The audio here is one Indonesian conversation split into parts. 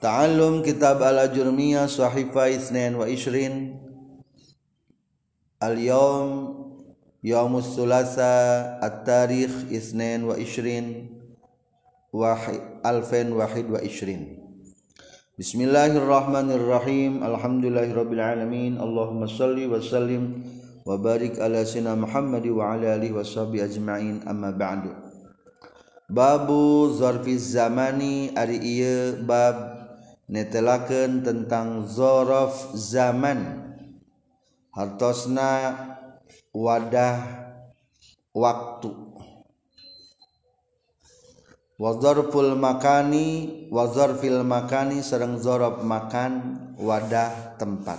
تعلم كتاب الأجرمية صحيفة 22 اليوم يوم الثلاثاء التاريخ 22 2021 بسم الله الرحمن الرحيم الحمد لله رب العالمين اللهم صل وسلم وبارك على سيدنا محمد وعلى اله وصحبه اجمعين اما بعد باب ظرف الزمان ari باب netelakeun tentang zorof zaman. Hartosna wadah waktu. Wazarful makani wazarfil makani sareng zorof makan wadah tempat.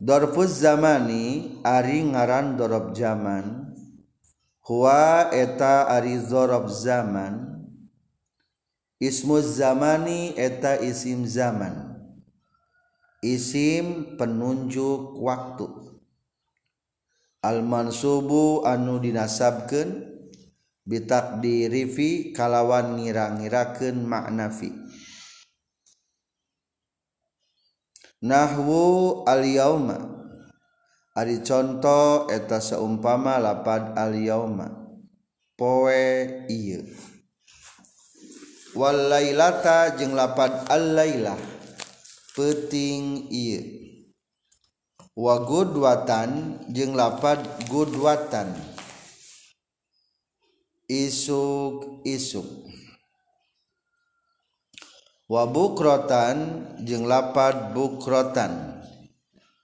Dorfuz zamani ari ngaran dorob zaman. Huwa eta ari zorob zaman Ismu zamani eta isim zaman. Isim penunjuk waktu. Al-mansubu anu dinasabken bitak dirifi kalawan ngira-ngiraken maknafi Nahwu al-yauma. Ari contoh eta seumpama lapad al-yauma. Poe iya Walailata jeung lapad al-lailah. Peting ieu wa gudwatan lapad gudwatan. Isuk isuk wa bukrotan lapad bukrotan.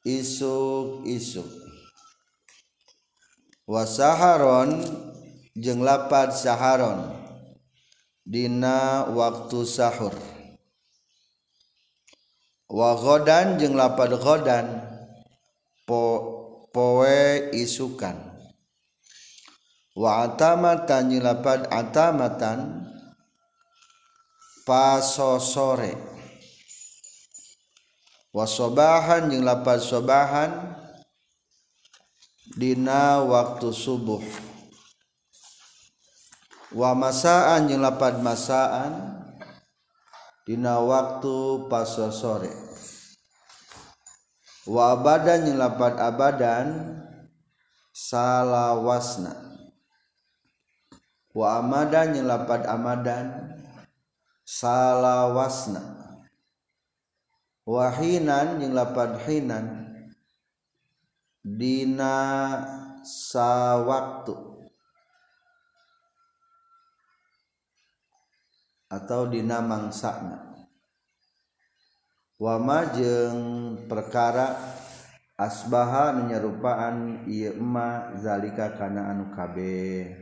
Isuk isuk wa saharon jeung lapad saharon Dina waktu sahur. Wagodan jeung lapad godan po poe isukan. Wa atamatan jeung lapad atamatan paso sore wa sobahan jeung lapad sobahan dina waktu subuh. wa masaan jeung lapad masaan dina waktu paso sore. Wa abadan jeung lapad abadan salawasna. Wa amadan jeung lapad amadan salawasna. Wahinan jeung lapad hinan dina sawaktu. Atau dina mangsana. Wama jeung perkara asbaha menyerupaan ieu emma zalika kana anu kabeh.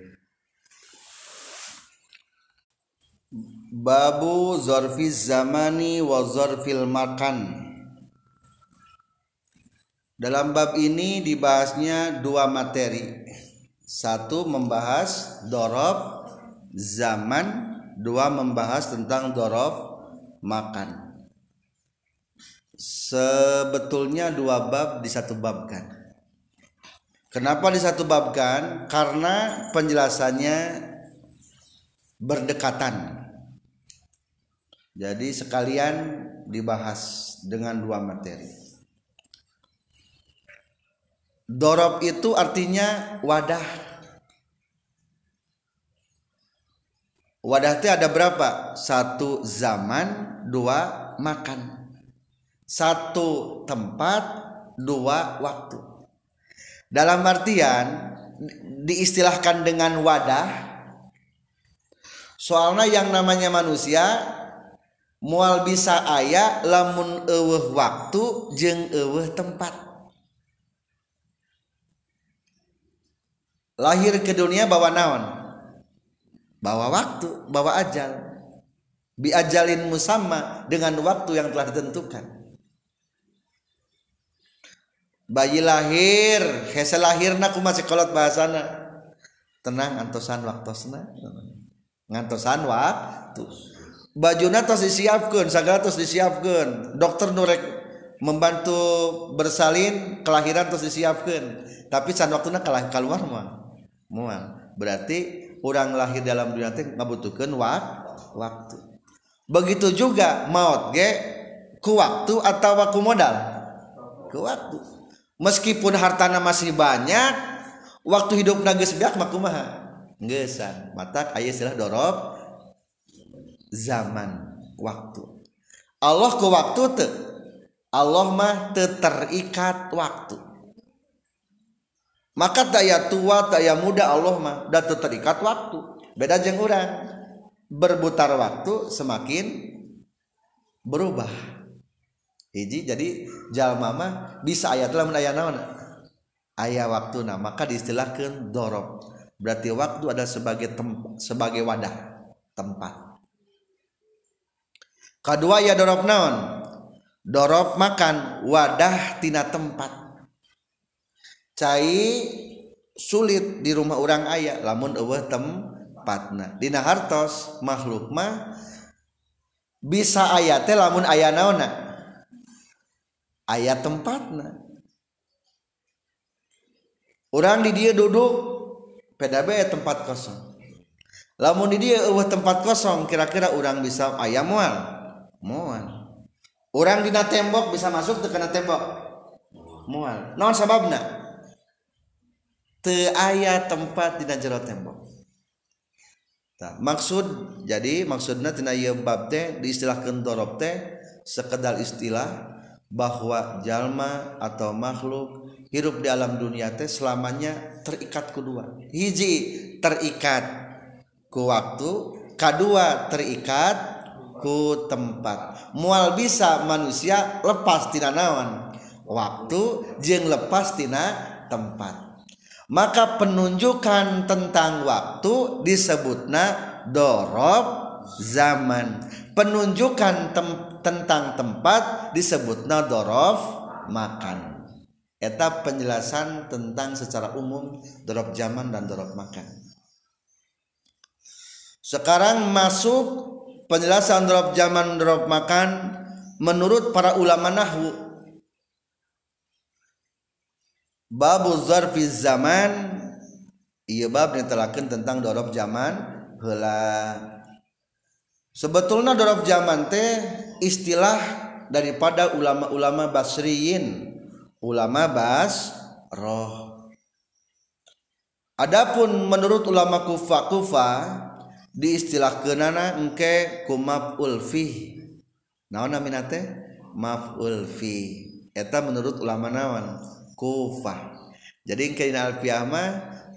Babu zarfiz zamani wa zarfil makan. Dalam bab ini dibahasnya dua materi. Satu membahas dorob zaman dua membahas tentang dorof makan. Sebetulnya dua bab di satu babkan kenapa di satu babkan karena penjelasannya berdekatan. Jadi sekalian dibahas dengan dua materi. Dorob itu artinya wadah wadah itu ada berapa? Satu zaman dua makan. Satu tempat dua waktu. Dalam artian diistilahkan dengan wadah. Soalnya yang namanya manusia mual bisa ayah lamun eueuh waktu jeng eueuh tempat. Lahir ke dunia bawa naon bawa waktu bawa ajal. Bi ajalin musamma dengan waktu yang telah ditentukan. Bayi lahir hese lahirna kumaha sekolot bahasana. Tenang antosan waktosna. Ngantosan waktu. Bajuna tos disiapkan sagala tos disiapkan dokter nurek membantu bersalin kelahiran tos disiapkan tapi san waktuna keluar mah. Berarti orang lahir dalam dunia teh ngabutuhkeun waktu. Begitu juga maut ge ku waktu atau ku modal? Ku waktu. Meskipun hartana masih banyak waktu hidup geus beak mah kumaha? Geesan mata aya istilah dorob zaman waktu. Allah ku waktu teu. Allah mah teu terikat waktu maka daya tua daya muda Allah mah da teu terikat waktu. Beda jeung urang. Berputar waktu semakin berubah. Hiji jadi jalma mah bisa ayat lah aya naon? Aya waktu nah maka diistilahkan dorob berarti waktu ada sebagai tem sebagai wadah tempat. Kedua ya dorob naon? Dorob makan wadah tina tempat cai sulit di rumah orang ayah lamun eueuh tempatna. Dina hartos makhluk mah bisa aya teh lamun aya naonna aya tempatna. Orang di dia duduk PDB tempat kosong. Lamun di dia eueuh tempat kosong kira-kira orang bisa aya moal? Moal. Orang dina tembok bisa masuk ke kana tembok? Moal. Naon sababna? Te ayat tempat dina jero tembok. Maksud jadi maksudnya tina bab teh diistilahkeun dorob teh sekedar istilah bahwa jalma atau makhluk hidup di alam dunia teh selamanya terikat kedua hiji terikat ku waktu kedua terikat ku tempat. Mual bisa manusia lepas tina naon? Waktu jeng lepas tina tempat maka penunjukan tentang waktu disebutna dorob zaman. Penunjukan tem tentang tempat disebutna dorob makan. Eta penjelasan tentang secara umum dorob zaman dan dorob makan. Sekarang masuk penjelasan dorob zaman dorob makan menurut para ulama nahwu babu zarfi zaman. Iya bab netelakeun tentang dorob zaman heula. Sebetulnya dorob zaman teh istilah daripada ulama-ulama basriyin ulama bas roh Adapun menurut ulama kufa kufa diistilahkeunana engke ku maf'ul fi naon namina teh? Maf'ul fi eta menurut ulama naon kufah. Jadi kain alfiah mah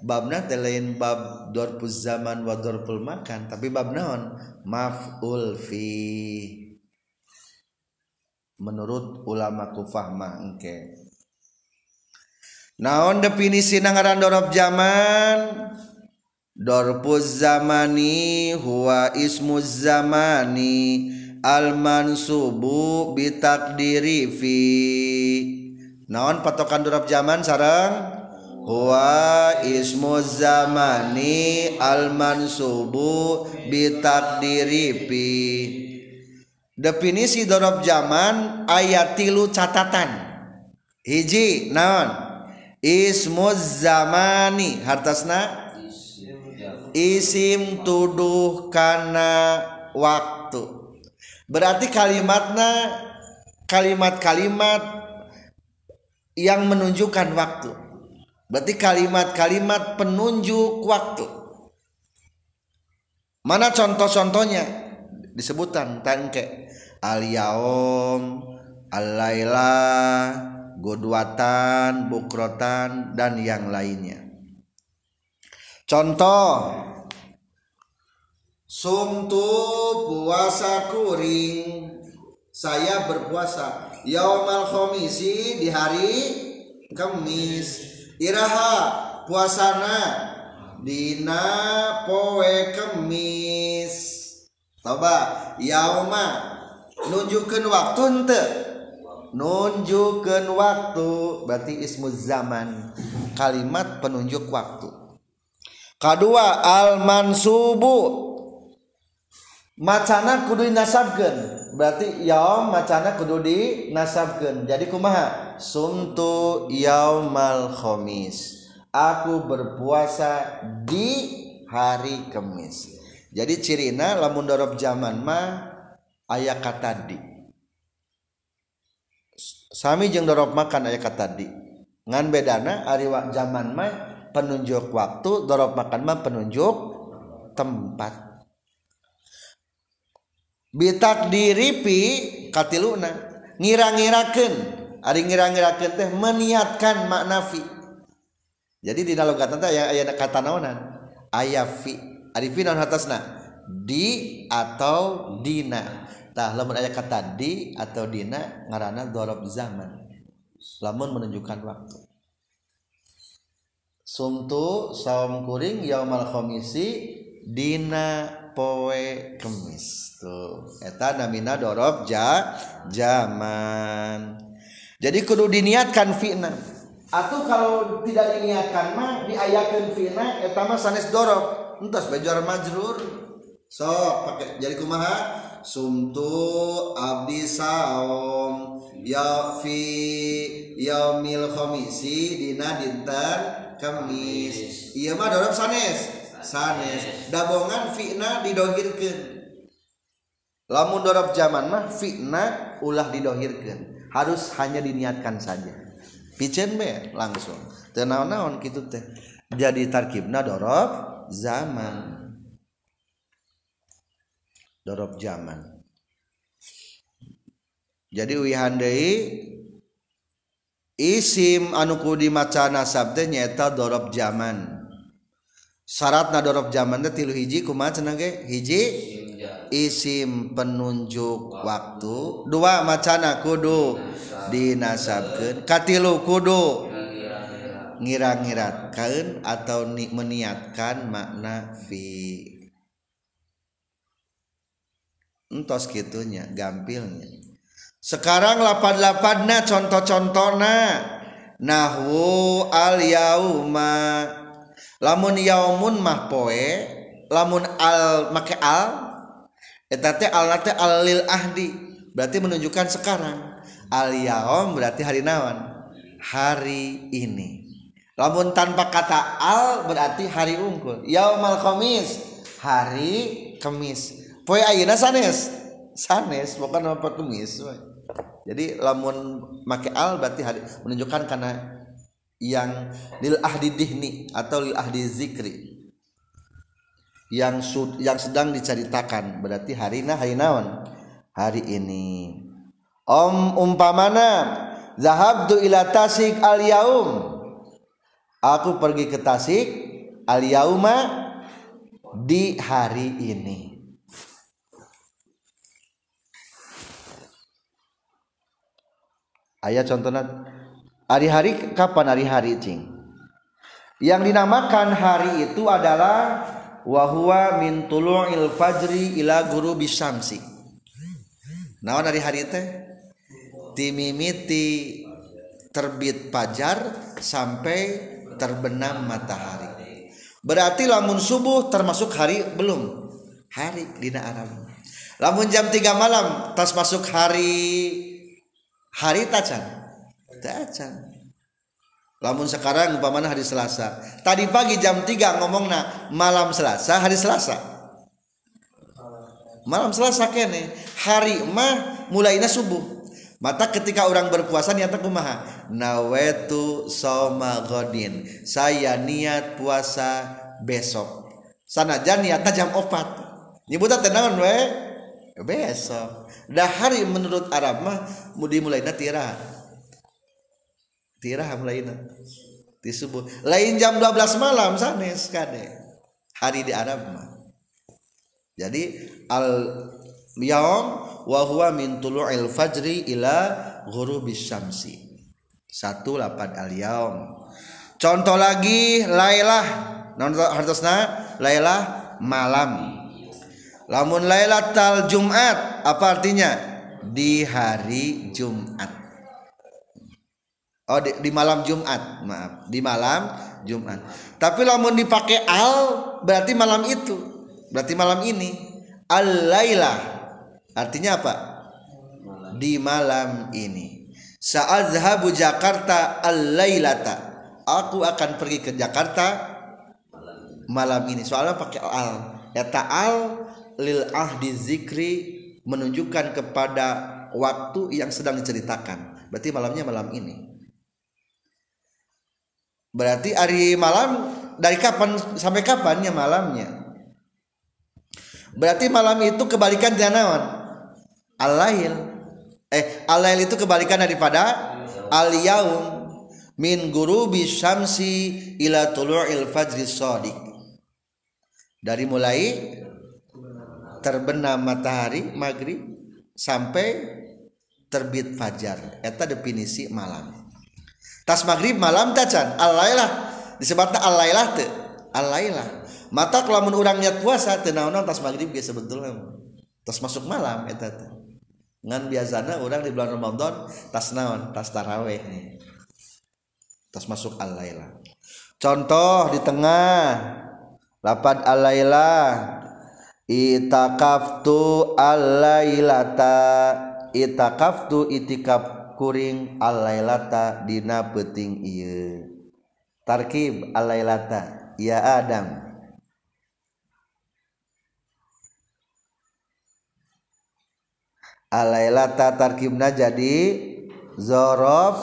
babna teh lain bab dorpus zaman wa dorpul makan tapi bab naon? Maf'ul fi. Menurut ulama kufah mah engke. Naon definisi nangaran dorob zaman? Dorpus zamani huwa ismu zamani al mansubu bitakdiri fi naon patokan durab zaman sarang wa ismu zamani al mansubu bitakdiri pi definisi dorob zaman ayat tilu catatan. Hiji naon? Ismu zamani hartasna? Isim tuduh karena waktu. Berarti kalimatna kalimat-kalimat yang menunjukkan waktu. Berarti kalimat-kalimat penunjuk waktu. Mana contoh-contohnya? Disebutkan tangke al-yaum, godwatan, bukrotan dan yang lainnya. Contoh Sumtu puasa kuring Saya berpuasa yaumal khomisi di hari Kamis Iraha puasana dina poe Kamis coba yauma nunjukkan waktu ente. Nunjukkan waktu berarti ismu zaman. Kalimat penunjuk waktu. Kedua al mansubu macana kudu dinasabkeun. Berarti yaum macana kudu dinasabkeun. Jadi kumaha? Sumtu yaumal khamis. Aku berpuasa di hari Kemis. Jadi cirina lamun dorob zaman mah ayat kata di. Sami jeung dorob makan ayat kata di. Ngan bedana ari zaman mah penunjuk waktu dorob makan mah penunjuk tempat bitak diripi katiluna ngira-ngirakeun. Ari ngira-ngirakeun teh meniatkan makna fi. Jadi di dalam kata teh aya kata naonan aya fi. Arifin atasna di atau dina. Tah lamun aya kata di atau dina ngarana dorob zaman. Lamun menunjukkan waktu. Sumtu saum kuring yaumal khamisi dina poe kemis tuh. Eta namina dorob ja zaman jadi kudu diniatkan fitna atau kalau tidak diniatkan mah diayakeun fitna eta mah sanes dorob entas bajar majrur. Sok pakai jadi kumaha? Sumtu abdi saom. Ya fi yaumil khamisi dina dinten kamis iya mah dorab sanes sanes. Dabongan fitna didohirkeun. Lamun dorab zaman mah fitna ulah didohirkeun. Harus hanya diniatkan saja. Picen be langsung. Teu naon-naon kitu teh. Jadi tarkibna dorob zaman. Dorob zaman. Jadi wihandai isim anu kudu dimaca nasab teh nyaeta dorob zaman syaratna dorob zaman tilu hiji kumaha cenah hiji? Isim penunjuk waktu. Dua macana kudu dinasabkeun. Katilu kudu ngira-ngirat kain atau meniatkan makna fi. Entos gitunya gampilnya. Sekarang lapan-lapanna contoh-contohna nahwu al yauma lamun yaumun mah poe lamun al make al eta teh al teh al lil ahdi berarti menunjukkan sekarang. Al yaum berarti hari naon? Hari ini. Lamun tanpa kata al berarti hari unggul. Yaumal khamis hari kemis. Poe ayeuna sanes? Sanes bukan apa kemis jadi lamun make al berarti hari menunjukkan karena yang lil ahdi dihni atau lil ahdi zikri. Yang sud, yang sedang diceritakan. Berarti hari nah hari naon? Hari ini. Om umpamana zahabtu ila tasik al yaum Aku pergi ke Tasik al yauma di hari ini. Ayat contohnya hari-hari kapan hari-hari cing? Yang dinamakan hari itu adalah wahwa min tulu'il fajri ila guru bisamsi. Naon hari-hari teh? Timimiti terbit fajar sampai terbenam matahari berarti lamun subuh termasuk hari belum hari dina Arab lamun jam 3 malam tas masuk hari hari tacan tacan lamun sekarang umpamana hari Selasa. Tadi pagi jam 3 ngomongna malam Selasa hari Selasa. Malam Selasa kene hari mah mulainya subuh. Mata ketika orang berpuasa niat kumaha? Nawetu soma godin. Saya niat puasa besok. Sanajan niatnya jam opat. Nyebutnya tenangan we besok. Dah hari menurut Arab mah mudi mulai tira tira mulai di subuh lain jam 12 malam sanes kade hari di Arab mah. Jadi al yaum wa huwa min tulu'il fajri ila ghurubis syamsi. Satu lapan al yaum contoh lagi lailah. Non hartosna? Lailah malam. Lamun lailatul jumat apa artinya? Di hari jumat oh di, di malam jumat. Maaf di malam jumat. Tapi lamun dipakai al berarti malam itu. Berarti malam ini. Al lailah Artinya apa? Di malam ini. Saat zahabu Jakarta al-lailata. Aku akan pergi ke Jakarta malam ini. Soalnya pakai al. Eta al lil ahdi zikri menunjukkan kepada waktu yang sedang diceritakan. Berarti malamnya malam ini berarti hari malam dari kapan sampai kapannya malamnya? Berarti malam itu kebalikan naon? Al-lail. Eh al-lail itu kebalikan daripada al-yaum. Min gurubi syamsi ila tulu'il fajri shadiq. Dari mulai terbenam matahari maghrib sampai terbit fajar. Eta definisi malam tas maghrib malam tacan al-lailah. Disebutnya al-lailah teu al-lailah. Mata kelamun urang niat puasa teu naon tas maghrib ge sebetulnya. Tas masuk malam eta teh. Ngan biasana orang di bulan Ramadan tas naon? Tas taraweh tas masuk al-lailah. Contoh di tengah. Lapad al-lailah. Itakaftu al-lailata. Itakaftu itikaf kuring alailata dina peting iya tarkib alailata ya Adam. Alailata tarkibna jadi zorof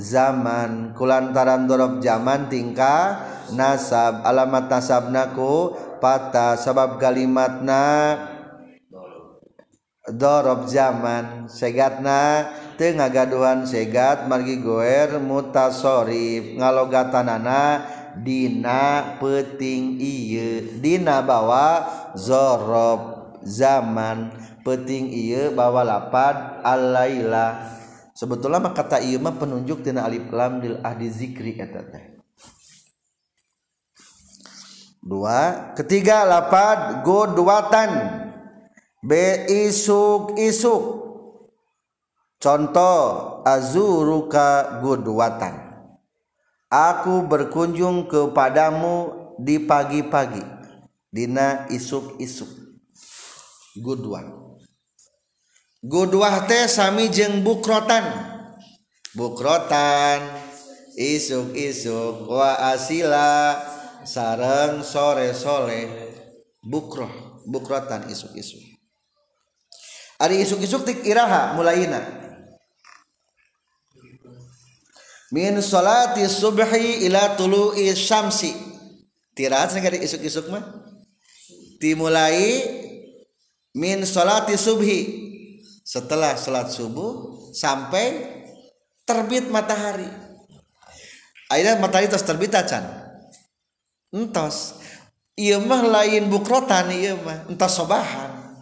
zaman. Kulantaran dorof zaman tingkah nasab. Alamat nasabnaku patah. Sabab kalimatna dorof zaman. Segatna ngagaduhan segat margi goer mutasorif ngalogatanana dina peting iye dina bawa zorob zaman. Peting iye bawa lapad alaila sebetulnya mah kata ieu mah penunjuk tina alif lam dil ahdi zikri eta teh. Dua ketiga lapad godwatan. Be isuk isuk Contoh azuruka gudwatan. Aku berkunjung kepadamu di pagi-pagi. Dina isuk-isuk. Gudwah. Gudwah teh sami jeng bukrotan. Bukrotan isuk-isuk wa asila sareng sore-sore bukroh bukrotan isuk-isuk. Ari isuk-isuk tik iraha mulaina min salati subhi ila tulu'i syamsi. Tirahat negara isuk-isuk mah. Dimulai min salati subhi. Setelah salat subuh sampai terbit matahari. Akhirnya matahari terus terbit acan entos. Iya mah lain bukrotan iya mah. Entos sobahan.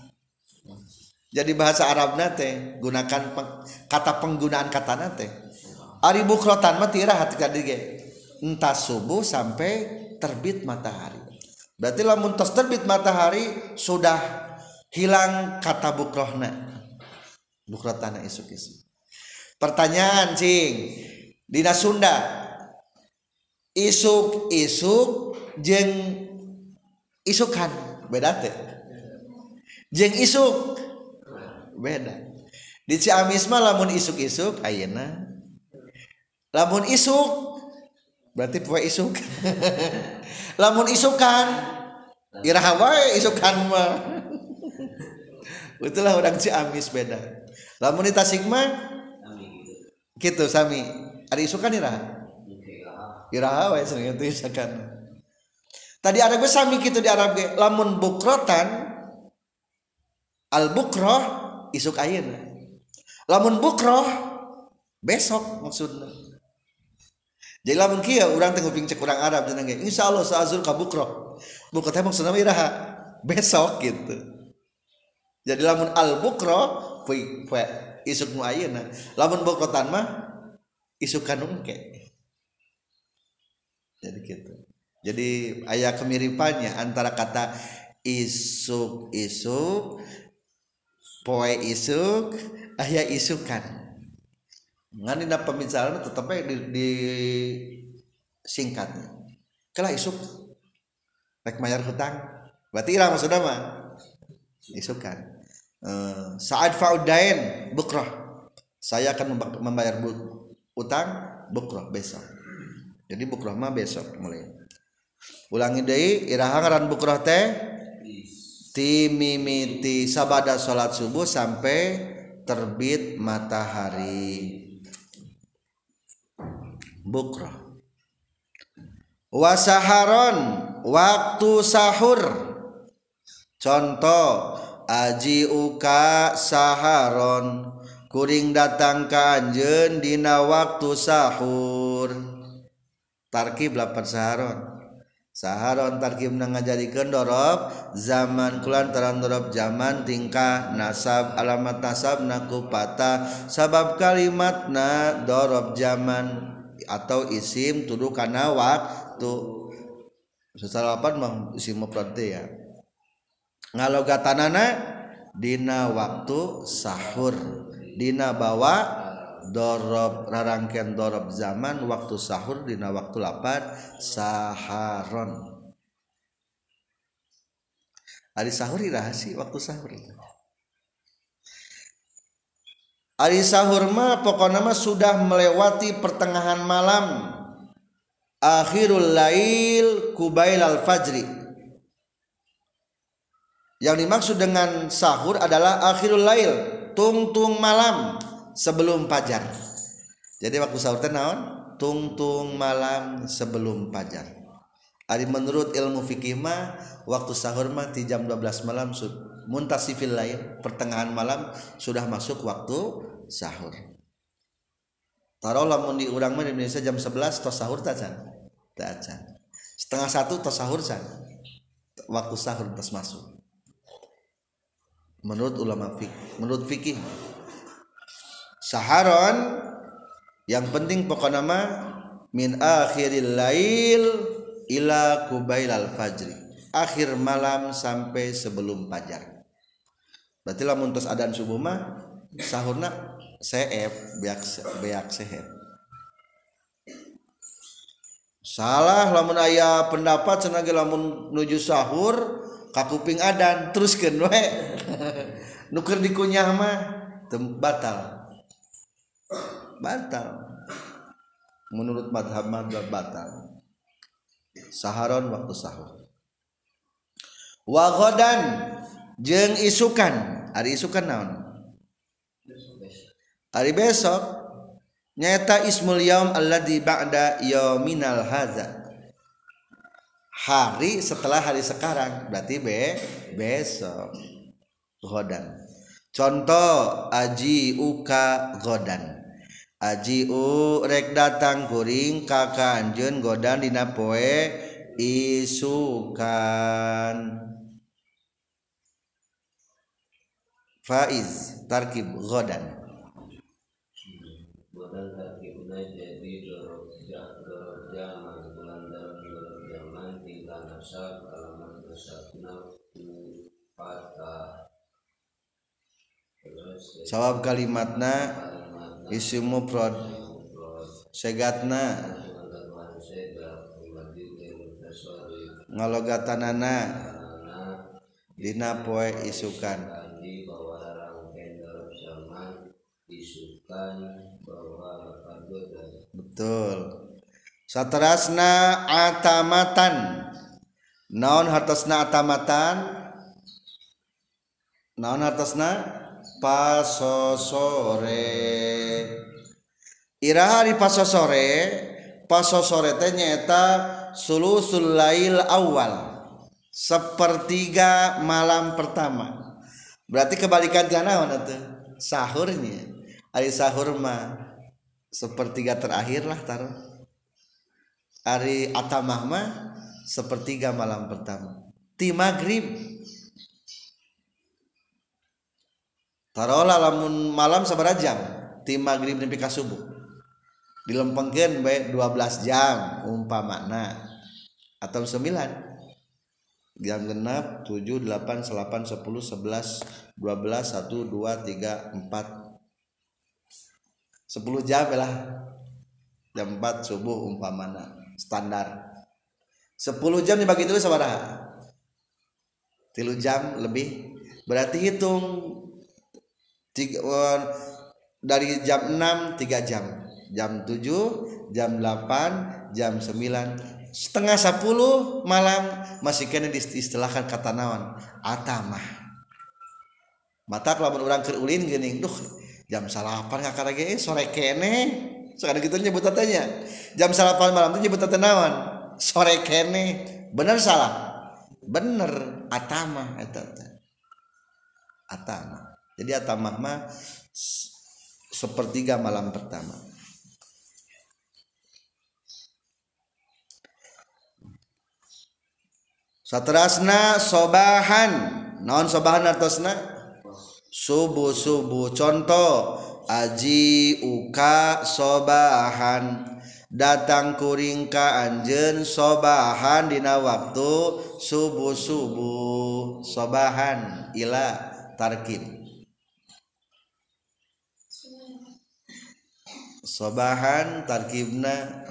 Jadi bahasa Arab nate gunakan kata penggunaan kata nate Ari bukrotan mah tirah hati kadige. Entah subuh sampai terbit matahari. Berarti lamun tos terbit matahari sudah hilang kata bukrohna. Bukrotan isuk-isuk. Pertanyaan cing. Dina Sunda isuk-isuk jeng isukan beda teh jeng isuk beda di Ciamis mah lamun isuk-isuk ayeuna lamun isuk berarti poe isuk. Lamun isukan iraha wae isukan mah. Itulah orang Ciamis beda. Lamun di Tasik mah gitu sami. Ada isukan iraha iraha wae sering itu isukan. Tadi ada gue sami gitu di Arab ge. Lamun bukrotan al bukroh isuk ayeuna. Lamun bukroh besok maksudnya jadi lamun kia orang tengok cek orang Arab jeneng insya Allah saazul kabukro buka tembok senama iraha? Besok gitu. Jadi lamun al bukro pui pui isuk nu ayeuna. Lamun bukotan mah isuk kanungke jadi gitu. Jadi ayat kemiripannya antara kata isuk isuk poe isuk ayat isukan ngan dina pembicaraan tetapnya di, di singkatnya. Kala isuk. Rek mayar hutang. Berarti ilah maksudnya mah isuk kan uh, saat faudain bukrah. Saya akan membayar utang bukrah besok. Jadi bukrah mah besok mulai. Ulangi deui iraha ngaran bukroh teh timimiti sabada salat subuh sampai terbit matahari bukro wasaharon waktu sahur. Contoh aji uka saharon. Kuring datang ke anjen dina waktu sahur. Tarkib lapan saharon. Saharon tarkib ngajadikan dorob zaman kulantaran dorob zaman tingkah nasab alamat nasab nakupata sabab kalimat na dorob zaman. Atau isim tuduh kana waktu secara apa mah isim mufrad ya. Ngalogatanana dina waktu sahur. Dina bawa dorob rarangken dorob zaman waktu sahur dina waktu lapan saharon. Ari sahur rahasi waktu sahur Ari sahur mah pokoknya mah sudah melewati pertengahan malam. Akhirul lail kubail al fajri. Yang dimaksud dengan sahur adalah akhirul lail tungtung malam sebelum fajar. Jadi waktu sahur teh naon? Tungtung malam sebelum fajar. Ari menurut ilmu fikih mah waktu sahur mah di jam 12 malam muntasifil lain pertengahan malam sudah masuk waktu sahur. Taruh lamun di urang di Indonesia jam 11 tos sahur tak can? Tak can. Setengah satu tos sahur can? Waktu sahur tos masuk. Menurut ulama fikih menurut fikih. Saharon yang penting pokok nama min akhiril lail ila kubail al fajri. Akhir malam sampai sebelum fajar berarti lah muntus adan subuh mah sahurna seep beak beak sehet salah lamun ayah pendapat senagi lamun nuju sahur kapuping adan teruskan we. Nuker dikunyah mah batal. Batal. Menurut madhab madhab batal. Saharon waktu sahur. Wagodan jeng isukan hari isukan naon? Hari besok nyata ismul yaum alladhi ba'da yauminal hadza hari setelah hari sekarang berarti be besok. Godan contoh aji uka godan aji u rek datang kuring kakanjen godan dina poe isukan faiz tarkib godan godan tarkibna jadi dorok zaman nasab alamat nasabna patah Sawab kalimatna isim mufrad. Segatna. Ngalogatanana. Dina poe isukan betul. Saterasna atamatan. Naon hartosna atamatan? Naon hartosna? Pasosore. Iraha di pasosore pasosore teh nyata sulusul lail awal. Sepertiga malam pertama berarti kebalikan naon atuh? Sahurnya. Hari sahur mah sepertiga terakhir lah taruh hari atamah mah sepertiga malam pertama. Ti maghrib. Taruhlah lamun malam sabar jam ti maghrib nepi ka subuh. Dilempengkeun bae 12 jam umpamana. Atau 9 jam genap 7 8 8 10 11 12 1 2 3 4 10 jam lah. Jam 4 subuh umpamana standar. 10 jam dibagi dulu sabaraha tilu jam lebih. Berarti hitung tiga, uh, dari jam 6 3 jam. Jam 7 jam 8 jam 9 setengah 10 malam masih kena diistilahkan kata naon atamah. Mata kalau orang ke ulin gini duh jam salapan nggak karena gini sore kene. Sekarang gitu nyebut tatanya jam salapan malam itu nyebut naon sore kene. Bener salah? Bener atamah itu atamah. Jadi atamah mah sepertiga malam pertama Saterasna sobahan. Non sobahan artosna subuh subuh contoh aji uka sobahan. Datang kuring ka anjen sobahan dina waktu subuh subuh sobahan. Ila tarkib. Sobahan tarkibna.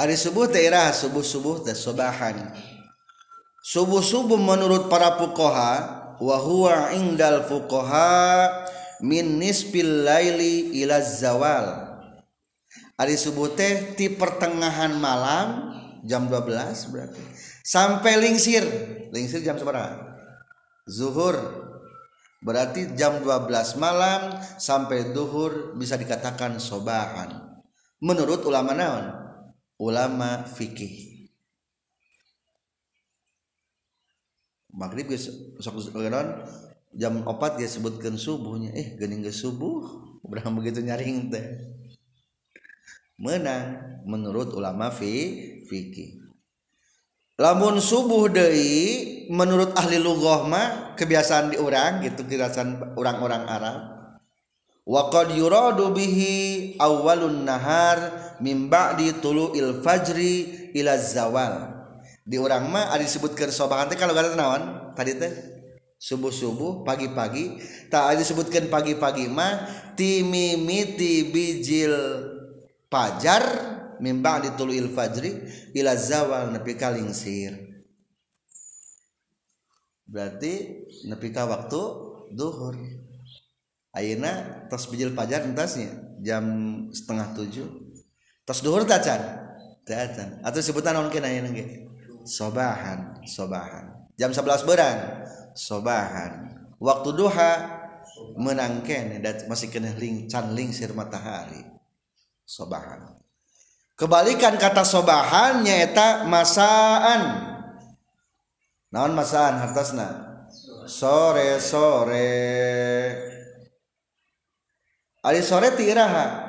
Hari subuh daerah subuh-subuh dan sobahan. Subuh-subuh menurut para fuqaha wa huwa indal fuqaha min nisfil laili ila zawal. Hari subuh teh di pertengahan malam jam 12 berarti sampai lingsir. Lingsir jam seberapa? Zuhur. Berarti jam 12 malam sampai duhur bisa dikatakan sobahan. Menurut ulama naon? ulama fikih maghrib jam opat dia sebutkan subuhnya eh gening ke subuh berapa begitu nyaring teh menang menurut ulama fi fikih lamun subuh deui menurut ahli Lugohma kebiasaan di orang gitu kirasan orang-orang Arab. Waqad yuradu bihi awalun nahar min ba'di tulu il fajri ila zawal. Di orang mah ada disebutkan sobahan teh kalau kata naon? Tadi teh? Subuh subuh pagi pagi tak ada disebutkan pagi pagi mah timimiti bijil pajar mimba di tuluil fajri ila zawal nepi kalingsir berarti nepi ka waktu duhur. Ayeuna tos bijil pajar entasnya jam setengah tujuh. Tos duhur tacan tacan atau sebutan naon kena ayeuna ge? Sobahan sobahan. Jam sebelas berang sobahan. Waktu duha? Menang kene masih kena ling can lingsir matahari. Sobahan kebalikan kata sobahan nyata masaan. Naon masaan hartasna? Sore sore. Ali sore tiraha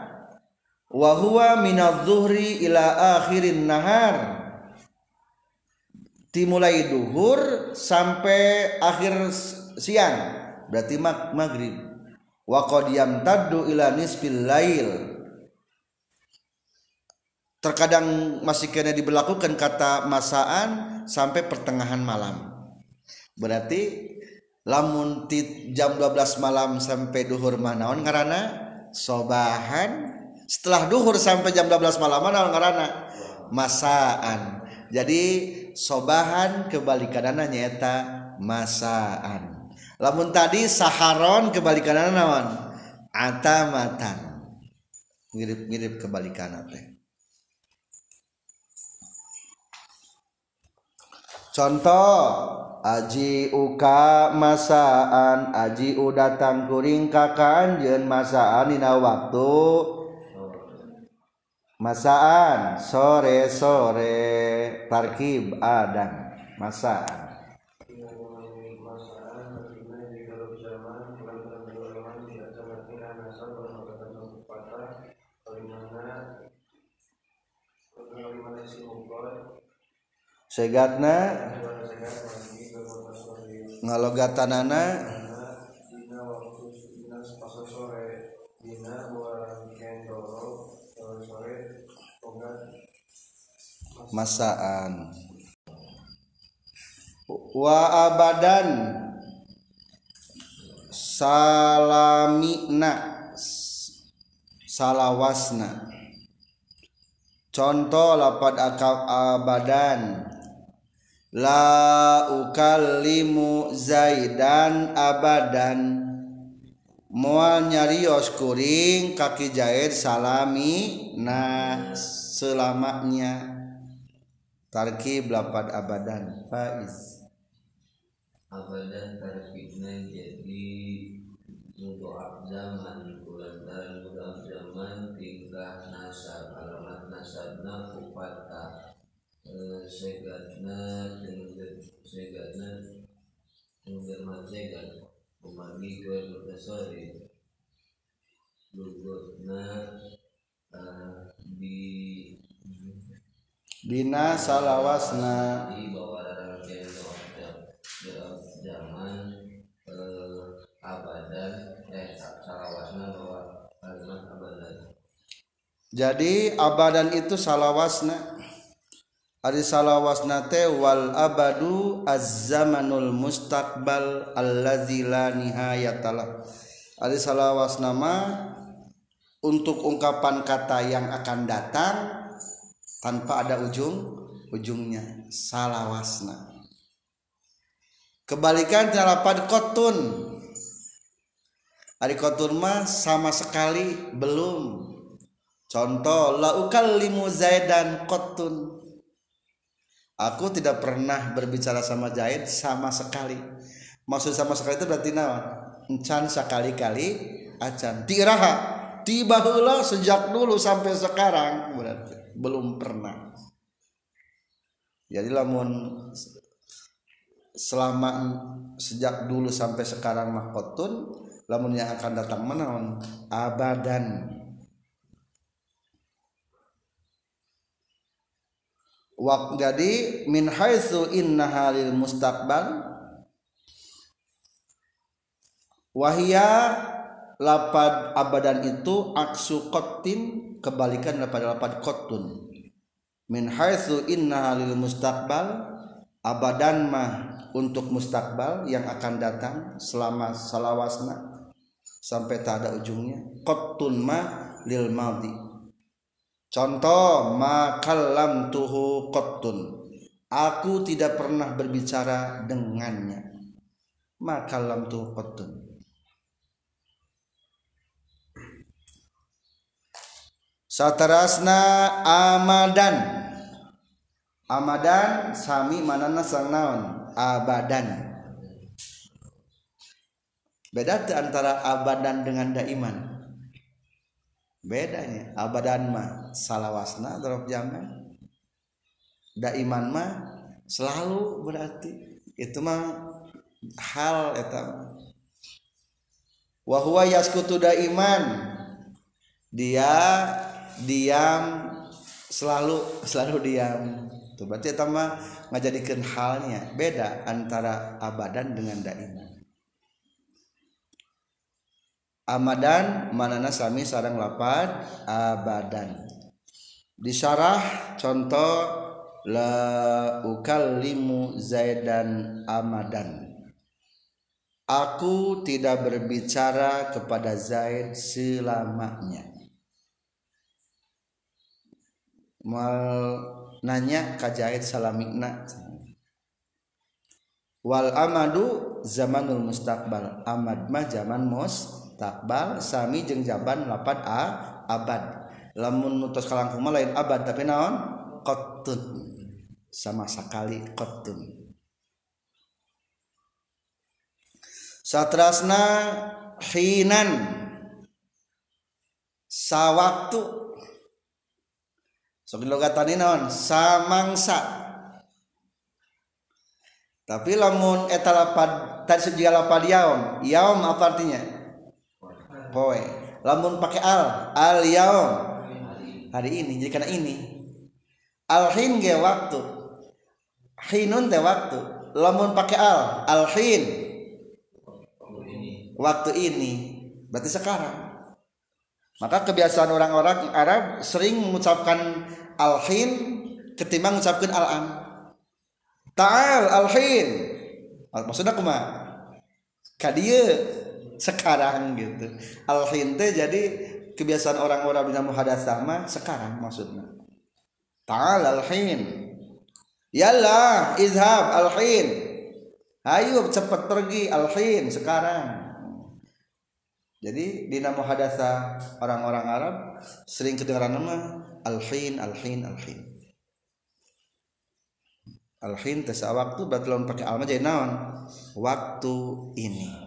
wa huwa minadh-dhuhri ila akhirin nahar. Dimulai duhur sampai akhir siang. Berarti mag maghrib. Wa qad yamtaddu ila nisfil lail terkadang masih kena diberlakukan kata masaan sampai pertengahan malam. Berarti lamun jam 12 malam sampai duhur manaon ngarana sobahan. Setelah duhur sampai jam 12 malam manaon ngarana masaan. Jadi sobahan kebalikanana nyata masaan. Lamun tadi saharon kebalikanana naon? Atamatan. Mirip-mirip kebalikan teh contoh Aji uka masaan Aji u datang kuring kakan jen masaan dina waktu. Masaan sore sore tarkib adang masaan. segatna. Ngalogatanana. Masaan. Wa abadan. Salamina. Salawasna. Contoh lapat akal abadan. La ukallimu zaidan abadan. Mual nyarios kuring kaki jahit salami nah selamanya. Tarkib lapad abadan. Faiz. Abadan tarkibna jadi mudoab zaman kulantaran mudoab zaman tingkah nasab alamat nasabna kupata segatna dengan segatna dengan segat umami gue sorry lugutna di Dina salawasna. di bawah doa zaman eh, abadan eh salawasna bahwa kalimat abadan. Jadi abadan itu salawasna Ari salawasna teh wal abadu az-zamanul mustaqbal allazi la nihayatalah. Ari mah untuk ungkapan kata yang akan datang tanpa ada ujung ujungnya salawasna. Kebalikan lapan kotun. Ari kotun mah sama sekali belum. Contoh la ukallimu zaidan kotun. Aku tidak pernah berbicara sama Zaid sama sekali. Maksud sama sekali itu berarti naon? Encan sekali-kali acan. Tiraha tiba heula sejak dulu sampai sekarang berarti belum pernah. Jadi lamun selama sejak dulu sampai sekarang mahkotun lamun yang akan datang menaon abadan Wak jadi min haitsu inna halil mustaqbal. Wahia lapad abadan itu aksu qatin kebalikan daripada lapad qatun min haitsu inna halil mustaqbal abadan mah untuk mustakbal yang akan datang selama salawasna sampai tak ada ujungnya. Qattun mah lil madhi Contoh makallam tuhu qattun. Aku tidak pernah berbicara dengannya. Makallam tuhu qattun. Satarasna amadan. Amadan sami manana sang naon? Abadan. Beda antara abadan dengan daiman bedanya abadan mah salawasna drop zaman daiman mah selalu berarti. Itu mah hal eta. Wa huwa yaskutu daiman. Dia diam selalu selalu diam. Itu berarti eta mah ngajadikeun halnya. Beda antara abadan dengan daiman Amadan manana sami sarang lapad abadan. Disyarah contoh la ukallimu zaidan amadan. Aku tidak berbicara kepada Zaid selamanya. Mal nanya ka Zaid salamikna. Wal amadu zamanul mustaqbal. Amad mah zaman mus takbal sami jeng jaban lapan a abad. Lamun nutus kalangkung lain abad tapi naon? Kotun sama sekali kotun satrasna hinan. Sawaktu. Sok logatani naon? Samangsa. Tapi lamun etalapad tadi sejiga lapad yaum. Yaum apa artinya poe. Lamun pakai al al yaum. Hari ini jadi karena ini. Al hin ge waktu. Hinun teh waktu. Lamun pakai al al hin. Waktu ini berarti sekarang. Maka kebiasaan orang-orang Arab sering mengucapkan al hin ketimbang mengucapkan al am ta'al al hin. Maksudnya kuma? Kadia sekarang gitu. Alhin teh jadi kebiasaan orang-orang bina muhadatsah mah sekarang maksudnya. Ta'al alhin. Yalla izhab alhin. Ayo cepat pergi alhin sekarang. Jadi dina muhadatsah orang-orang Arab sering kedengaran nama alhin alhin alhin. Alhin tes waktu berarti lawan pakai alma jadi naon? Waktu ini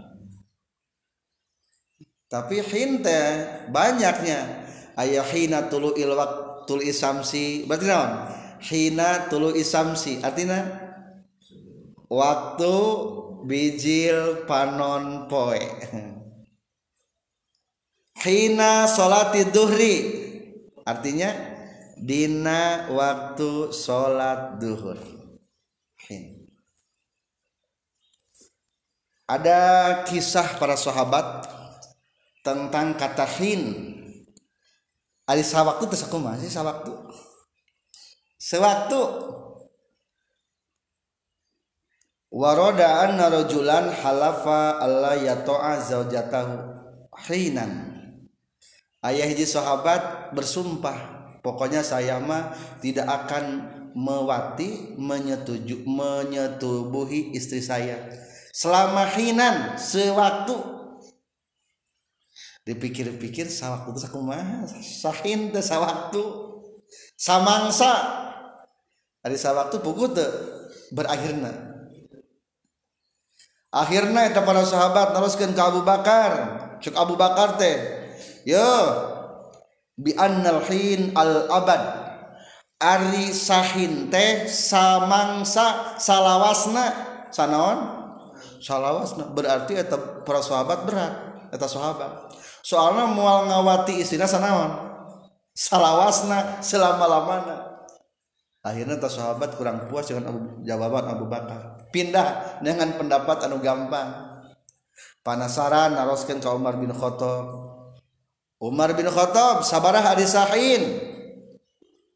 tapi hin teh banyaknya. Ayah hina tulu il waktu isamsi. Berarti naon? Hina tulu isamsi. Artinya waktu bijil panon poe. Hina salati duhri. Artinya dina waktu salat duhur. Hin. Ada kisah para sahabat tentang kata hin. Ali sawaktu teh sakumaha sih sawaktu sewaktu. Waroda anna rajulan halafa alla yata'a zaujatahu hinan. Ayah hiji sahabat bersumpah pokoknya saya mah tidak akan mewati menyetuju menyetubuhi istri saya. Selama hinan sewaktu dipikir-pikir sawah kudu sakumaha sahin teh sawaktu. Samangsa. Ari sawaktu pugu teh berakhirna. Akhirna eta para sahabat naruskeun ka Abu Bakar. Cuk Abu Bakar teh yo bi annal hin al abad. Ari sahin teh samangsa salawasna. Sanaon? Salawasna berarti eta para sahabat berat eta sahabat. soalnya mual ngawati istrinya sanaon salawasna selama-lamana. Akhirnya tas sahabat kurang puas dengan Abu, jawaban Abu Bakar. Pindah dengan pendapat anu gampang. Panasaran naroskan ke Umar bin Khattab. Umar bin Khattab sabarah hadis sahin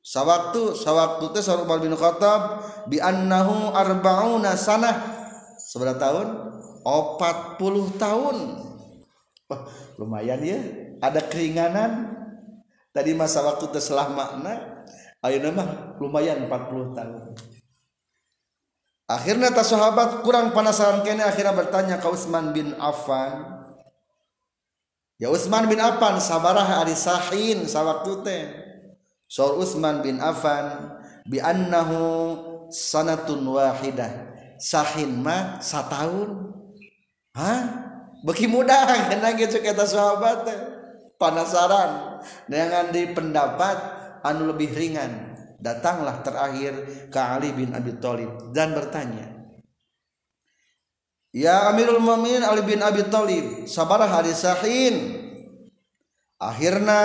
sawaktu sawaktu teh Umar bin Khattab bi annahu arbauna sanah. Seberapa tahun? 40 tahun. Wah, lumayan ya ada keringanan. Tadi masa waktu terselah makna ayo nama lumayan 40 tahun. Akhirnya tas sahabat kurang penasaran kene akhirnya bertanya ke Utsman bin Affan. Ya Utsman bin Affan sabarah ari sahin sawaktu teh Saur Utsman bin Affan bi annahu sanatun wahidah. Sahin mah satahun hah bagi mudah kena gitu kata sahabat penasaran dengan di pendapat anu lebih ringan. Datanglah terakhir ke Ali bin Abi Thalib dan bertanya Ya Amirul Mu'minin Ali bin Abi Thalib sabarah hari sahin. Akhirnya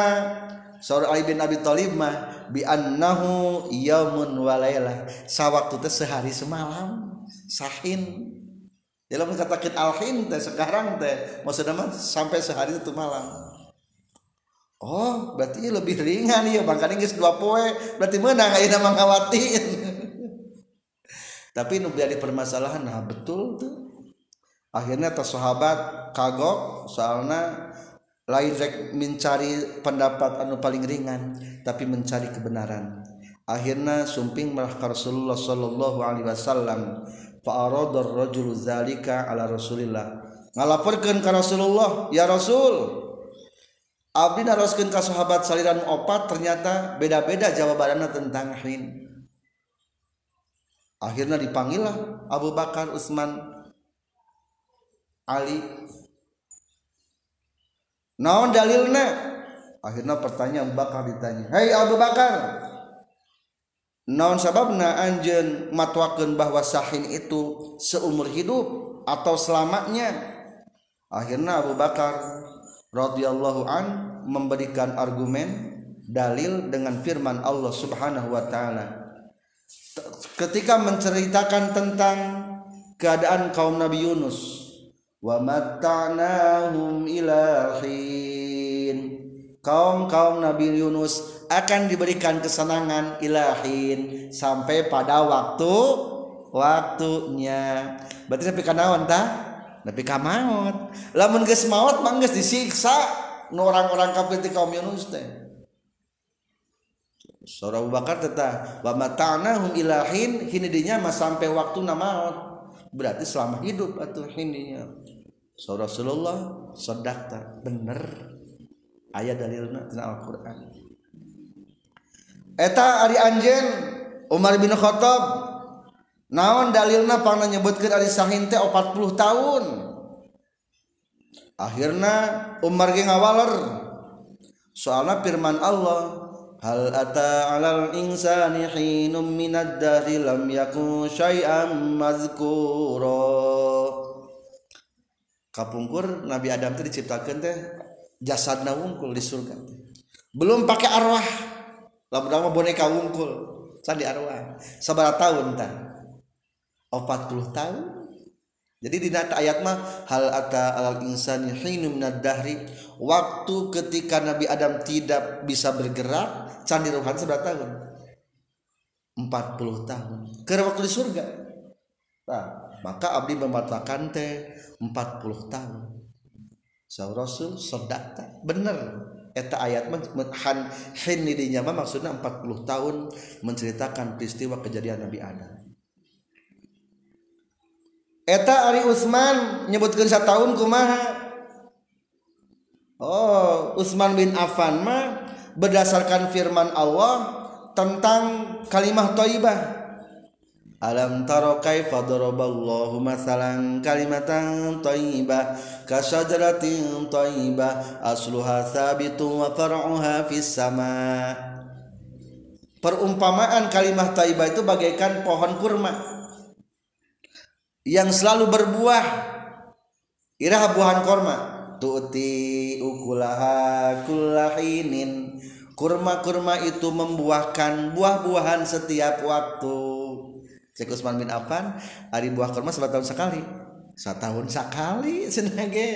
saudara Ali bin Abi Thalib mah bi annahu yaumun walailah sawaktu teh sehari semalam sahin dalam katakan alhin teh sekarang teh maksudnya mah sampai sehari itu malam. Oh berarti lebih ringan ya bang kadang dua poe. Berarti menang ayo nama ngawatin. Tapi nu jadi permasalahan nah betul tuh. Akhirnya tas sahabat kagok soalnya lain rek mencari pendapat anu paling ringan tapi mencari kebenaran. Akhirnya sumping malah Rasulullah Shallallahu Alaihi Wasallam fa'aradar rajul zalika ala Rasulillah. Ngalaporkeun ka Rasulullah ya Rasul abdi naroskeun ka sahabat saliran opat ternyata beda-beda jawabanna tentang hin. Akhirnya dipanggil lah Abu Bakar Utsman Ali. Naon dalilna? Akhirnya pertanyaan Abu Bakar ditanya Hei Abu Bakar naon sababna anjen matwakeun bahwa sahin itu seumur hidup atau selamanya? Akhirnya Abu Bakar radhiyallahu an memberikan argumen dalil dengan firman Allah Subhanahu wa taala. Ketika menceritakan tentang keadaan kaum Nabi Yunus wa matta'nahum ilahin kaum-kaum Nabi Yunus akan diberikan kesenangan ilahin sampai pada waktu waktunya. Berarti sampai kanawan tah tapi ka maut lamun geus maut mah geus disiksa orang-orang kafir ti kaum Yunus teh. Surah Abu Bakar tetah wa mata'nahum ilahin hinidinya mah sampai waktu maut berarti selama hidup atau hininya. So Rasulullah sodakta bener. Ayat dalilna tina Al-Qur'an eta Ari Anjen Umar bin Khattab. Naon dalilna pangna nyebutkeun ari sahin teh 40 tahun? Akhirna Umar ge ngawaler. Soalna firman Allah hal ata alal insani hinum minad dari lam yakun syai'an mazkura. Kapungkur Nabi Adam teh diciptakan teh jasadna wungkul di surga. Belum pakai arwah. Lamun boneka wungkul. Sadi arwah. Sabaraha tahun tah 40 tahun? Jadi di ayat mah hal ata al insani hinum dahri waktu ketika Nabi Adam tidak bisa bergerak candi rohan sudah tahun? 40 tahun. Ke waktu di surga. Nah, maka abdi membatalkan teh 40 tahun. Saur Rasul sodakta bener eta ayat han hin mah maksudnya 40 tahun menceritakan peristiwa kejadian Nabi Adam. Eta Ari Utsman menyebutkan satu tahun kumaha? Oh Utsman bin Affan mah berdasarkan firman Allah tentang kalimah thayyibah Alam taro kaifa daraballahu masalan kalimatan thayyibah ka syajaratin thayyibah asluha thabitun wa far'uha fis sama. Perumpamaan kalimah thayyibah itu bagaikan pohon kurma yang selalu berbuah. Iraha buahan korma tu'ti ukulaha kullahinin kurma-kurma itu membuahkan buah-buahan setiap waktu Cek Usman bin Affan hari buah kurma satu tahun sekali. Satu tahun sekali senage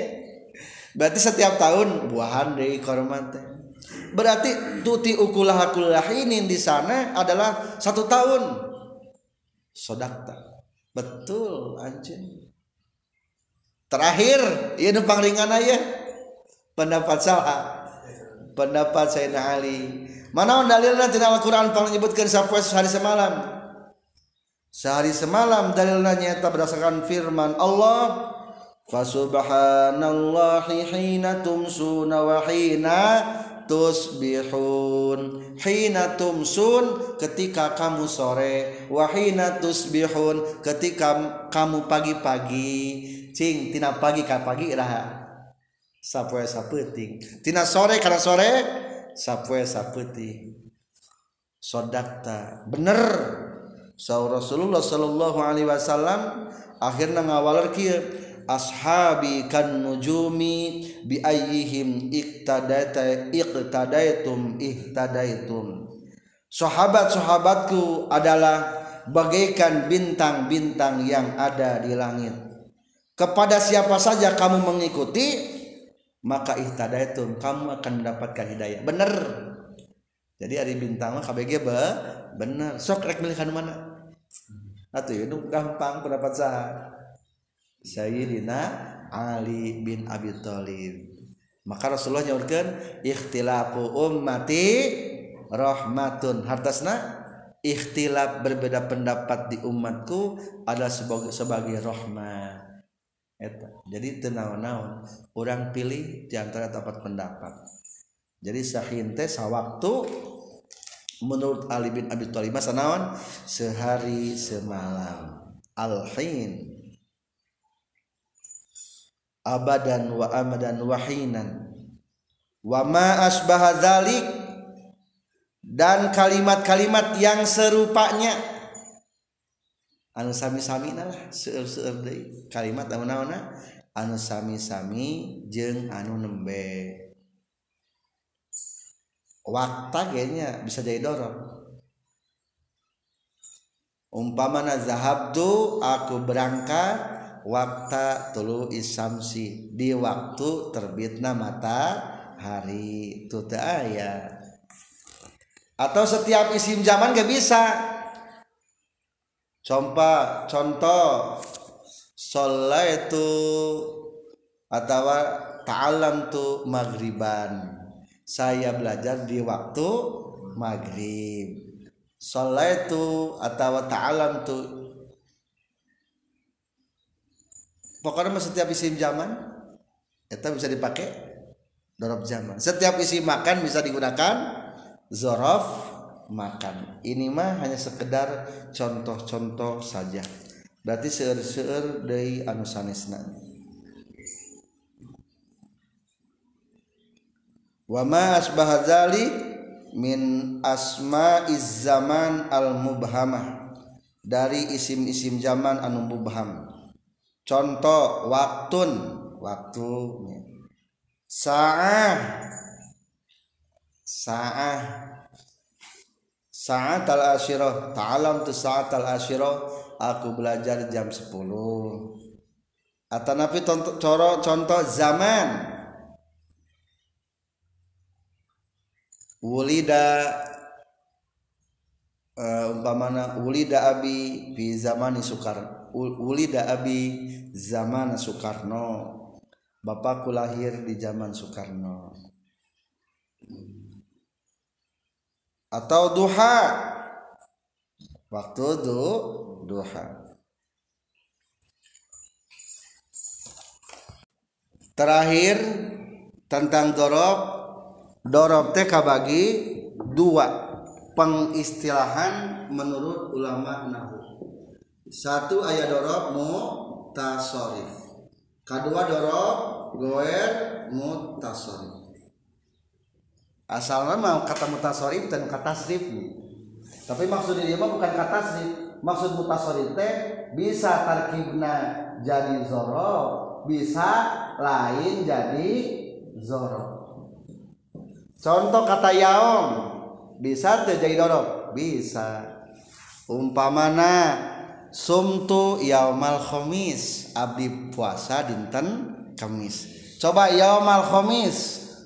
berarti setiap tahun buahan dari kurma teh. Berarti tuti ukulaha kullahinin di sana adalah satu tahun. Sodakta. Betul anjing. Terakhir ya numpang ringan aja. Pendapat salah pendapat Sayyidina Ali. Mana dalilnya tidak Al-Quran menyebutkan sampai sehari semalam sehari semalam dalilnya nyata berdasarkan firman Allah Fasubhanallahi hina tumsuna wa hina tusbihun. Hina tumsun ketika kamu sore wahina tusbihun ketika kamu pagi-pagi. Cing tina pagi ka pagi raha sapoe sapeting tina sore karena sore sapoe sapeting sodakta. Bener Saur Rasulullah sallallahu alaihi wasallam akhirnya ngawaler kieu ashabi kan nujumi bi ayyihim iqtadaita iqtadaitum ihtadaitum sahabat-sahabatku adalah bagaikan bintang-bintang yang ada di langit. Kepada siapa saja kamu mengikuti maka ihtadaitum kamu akan mendapatkan hidayah. Bener. Jadi ada bintang mah KBG be bener. Sok rek milih mana atau itu gampang pendapat saya Sayyidina Ali bin Abi Thalib. Maka Rasulullah nyaurkeun ikhtilafu ummati rahmatun. Hartasna ikhtilaf berbeda pendapat di umatku adalah sebagai sebagai rahmat. Eta. jadi tenaon-naon orang pilih di antara tempat pendapat. Jadi sahin teh sawaktu menurut Ali bin Abi Thalib masa naon? Sehari semalam. Alhin abadan wa amadan wahinan wa ma asbaha dzalik dan kalimat-kalimat yang serupanya. Anu sami-sami lah seueur-seueur deui. Kalimat anu naonna anu sami-sami jeung anu nembe. Wakta kayaknya bisa jadi dorong. Umpamana zahabtu aku berangkat waktu tulu isamsi di waktu terbitna matahari. Itu aya. Atau setiap isim zaman gak bisa. Contoh contoh itu atau ta'alam tu maghriban saya belajar di waktu maghrib. Itu atau ta'alam tu pokoknya setiap isim zaman itu bisa dipakai dorob zaman. Setiap isi makan bisa digunakan zorof makan. Ini mah hanya sekedar contoh-contoh saja. Berarti seur-seur dari anu sanesna wa ma asbaha dzalik min asma'iz zaman al mubhamah dari isim-isim zaman anu mubham. Contoh waktun. Waktu sa'ah. Sa'ah. Saat al asyirah. Ta'alam tu saat al asyirah. Aku belajar jam 10 atau nabi contoh, contoh zaman wulida uh, umpamana wulida abi fi zamani Soekarno Ulida abi zaman Soekarno Bapakku lahir di zaman Soekarno atau duha. Waktu du duha. Terakhir tentang dorob dorob teh bagi dua pengistilahan menurut ulama nahu. Satu ayat dorob mutasorif kedua dorob goer mutasorif asalnya mau kata mutasorif dan kata srif tapi maksudnya dia mah bukan kata srif maksud mutasorif teh bisa tarkibna jadi zoro bisa lain jadi zoro contoh kata yaom. Bisa terjadi dorob bisa. Umpamana sumtu yaumal khamis. Abdi puasa dinten Kamis coba yaumal khamis.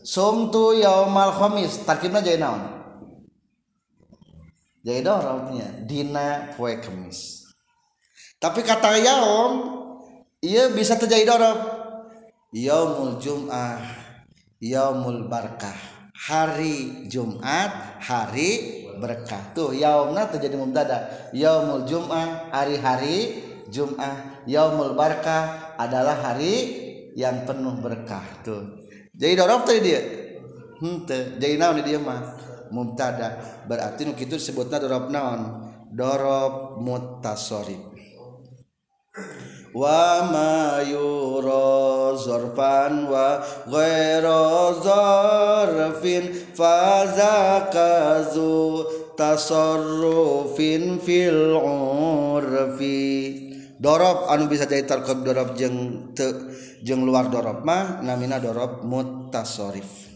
Sumtu yaumal khamis. Tarkibna jadi naon? Jadi dorobnya dina poe Kamis tapi kata yaum iya bisa terjadi dorob yaumul jum'ah. Yaumul barkah hari Jumat hari berkah. Tuh yaumna terjadi mubtada. Yaumul jum'ah hari-hari jum'ah. Yaumul barkah adalah hari yang penuh berkah tuh. Jadi dorob tadi dia. Hente jadi naon dia mah? Mubtada. Berarti nu kitu disebutna dorob naon? Dorob mutasarrif ma yura zarfan wa ghairu zarfin fa tasarrufin fil urfi. Dorob anu bisa jadi tarkab dorob jeng te, jeng luar dorob mah namina dorob mutasarrif.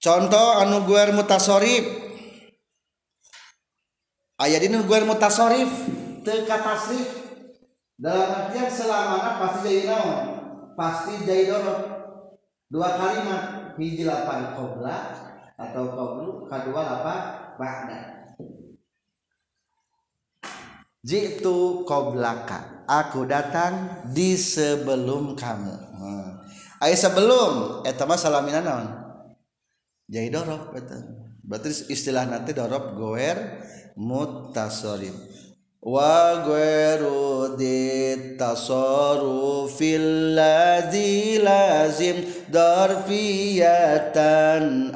Contoh anu guer mutasorif ayat ini gue mutasorif teka tasrif dalam artian selamanya pasti jadi naon? Pasti jadi dorong. Dua kalimat hiji lapan kobra atau kobru kedua apa ba'da. Jitu koblaka Aku datang di sebelum kamu. Hmm. Ayo sebelum Eta mah salamina naon? Jadi dorob Berarti istilah nanti dorob goer mutasarrif wa ghairu tasarrufil ladzi lazim darfiyatan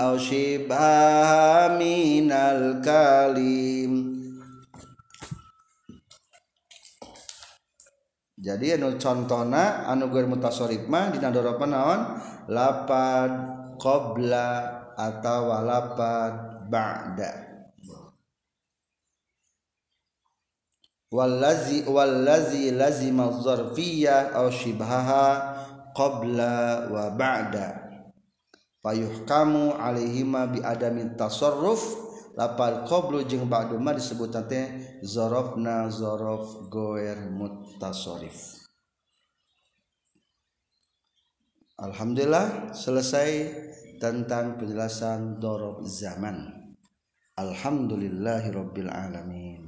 aw shibha minal kalim. Jadi anu contohna anu gue mutasarrif mah dina doropan naon? Lapad qabla atau lapad ba'da wallazi wallazi lazima zarfiyah aw shibhaha qabla wa ba'da. Fayuhkamu alaihima bi adami tasarruf. Lapal qablu jeung ba'du ma disebut teh zarafna zaraf goer mutasarrif. Alhamdulillah selesai tentang penjelasan dorob zaman. Alhamdulillahirabbil alamin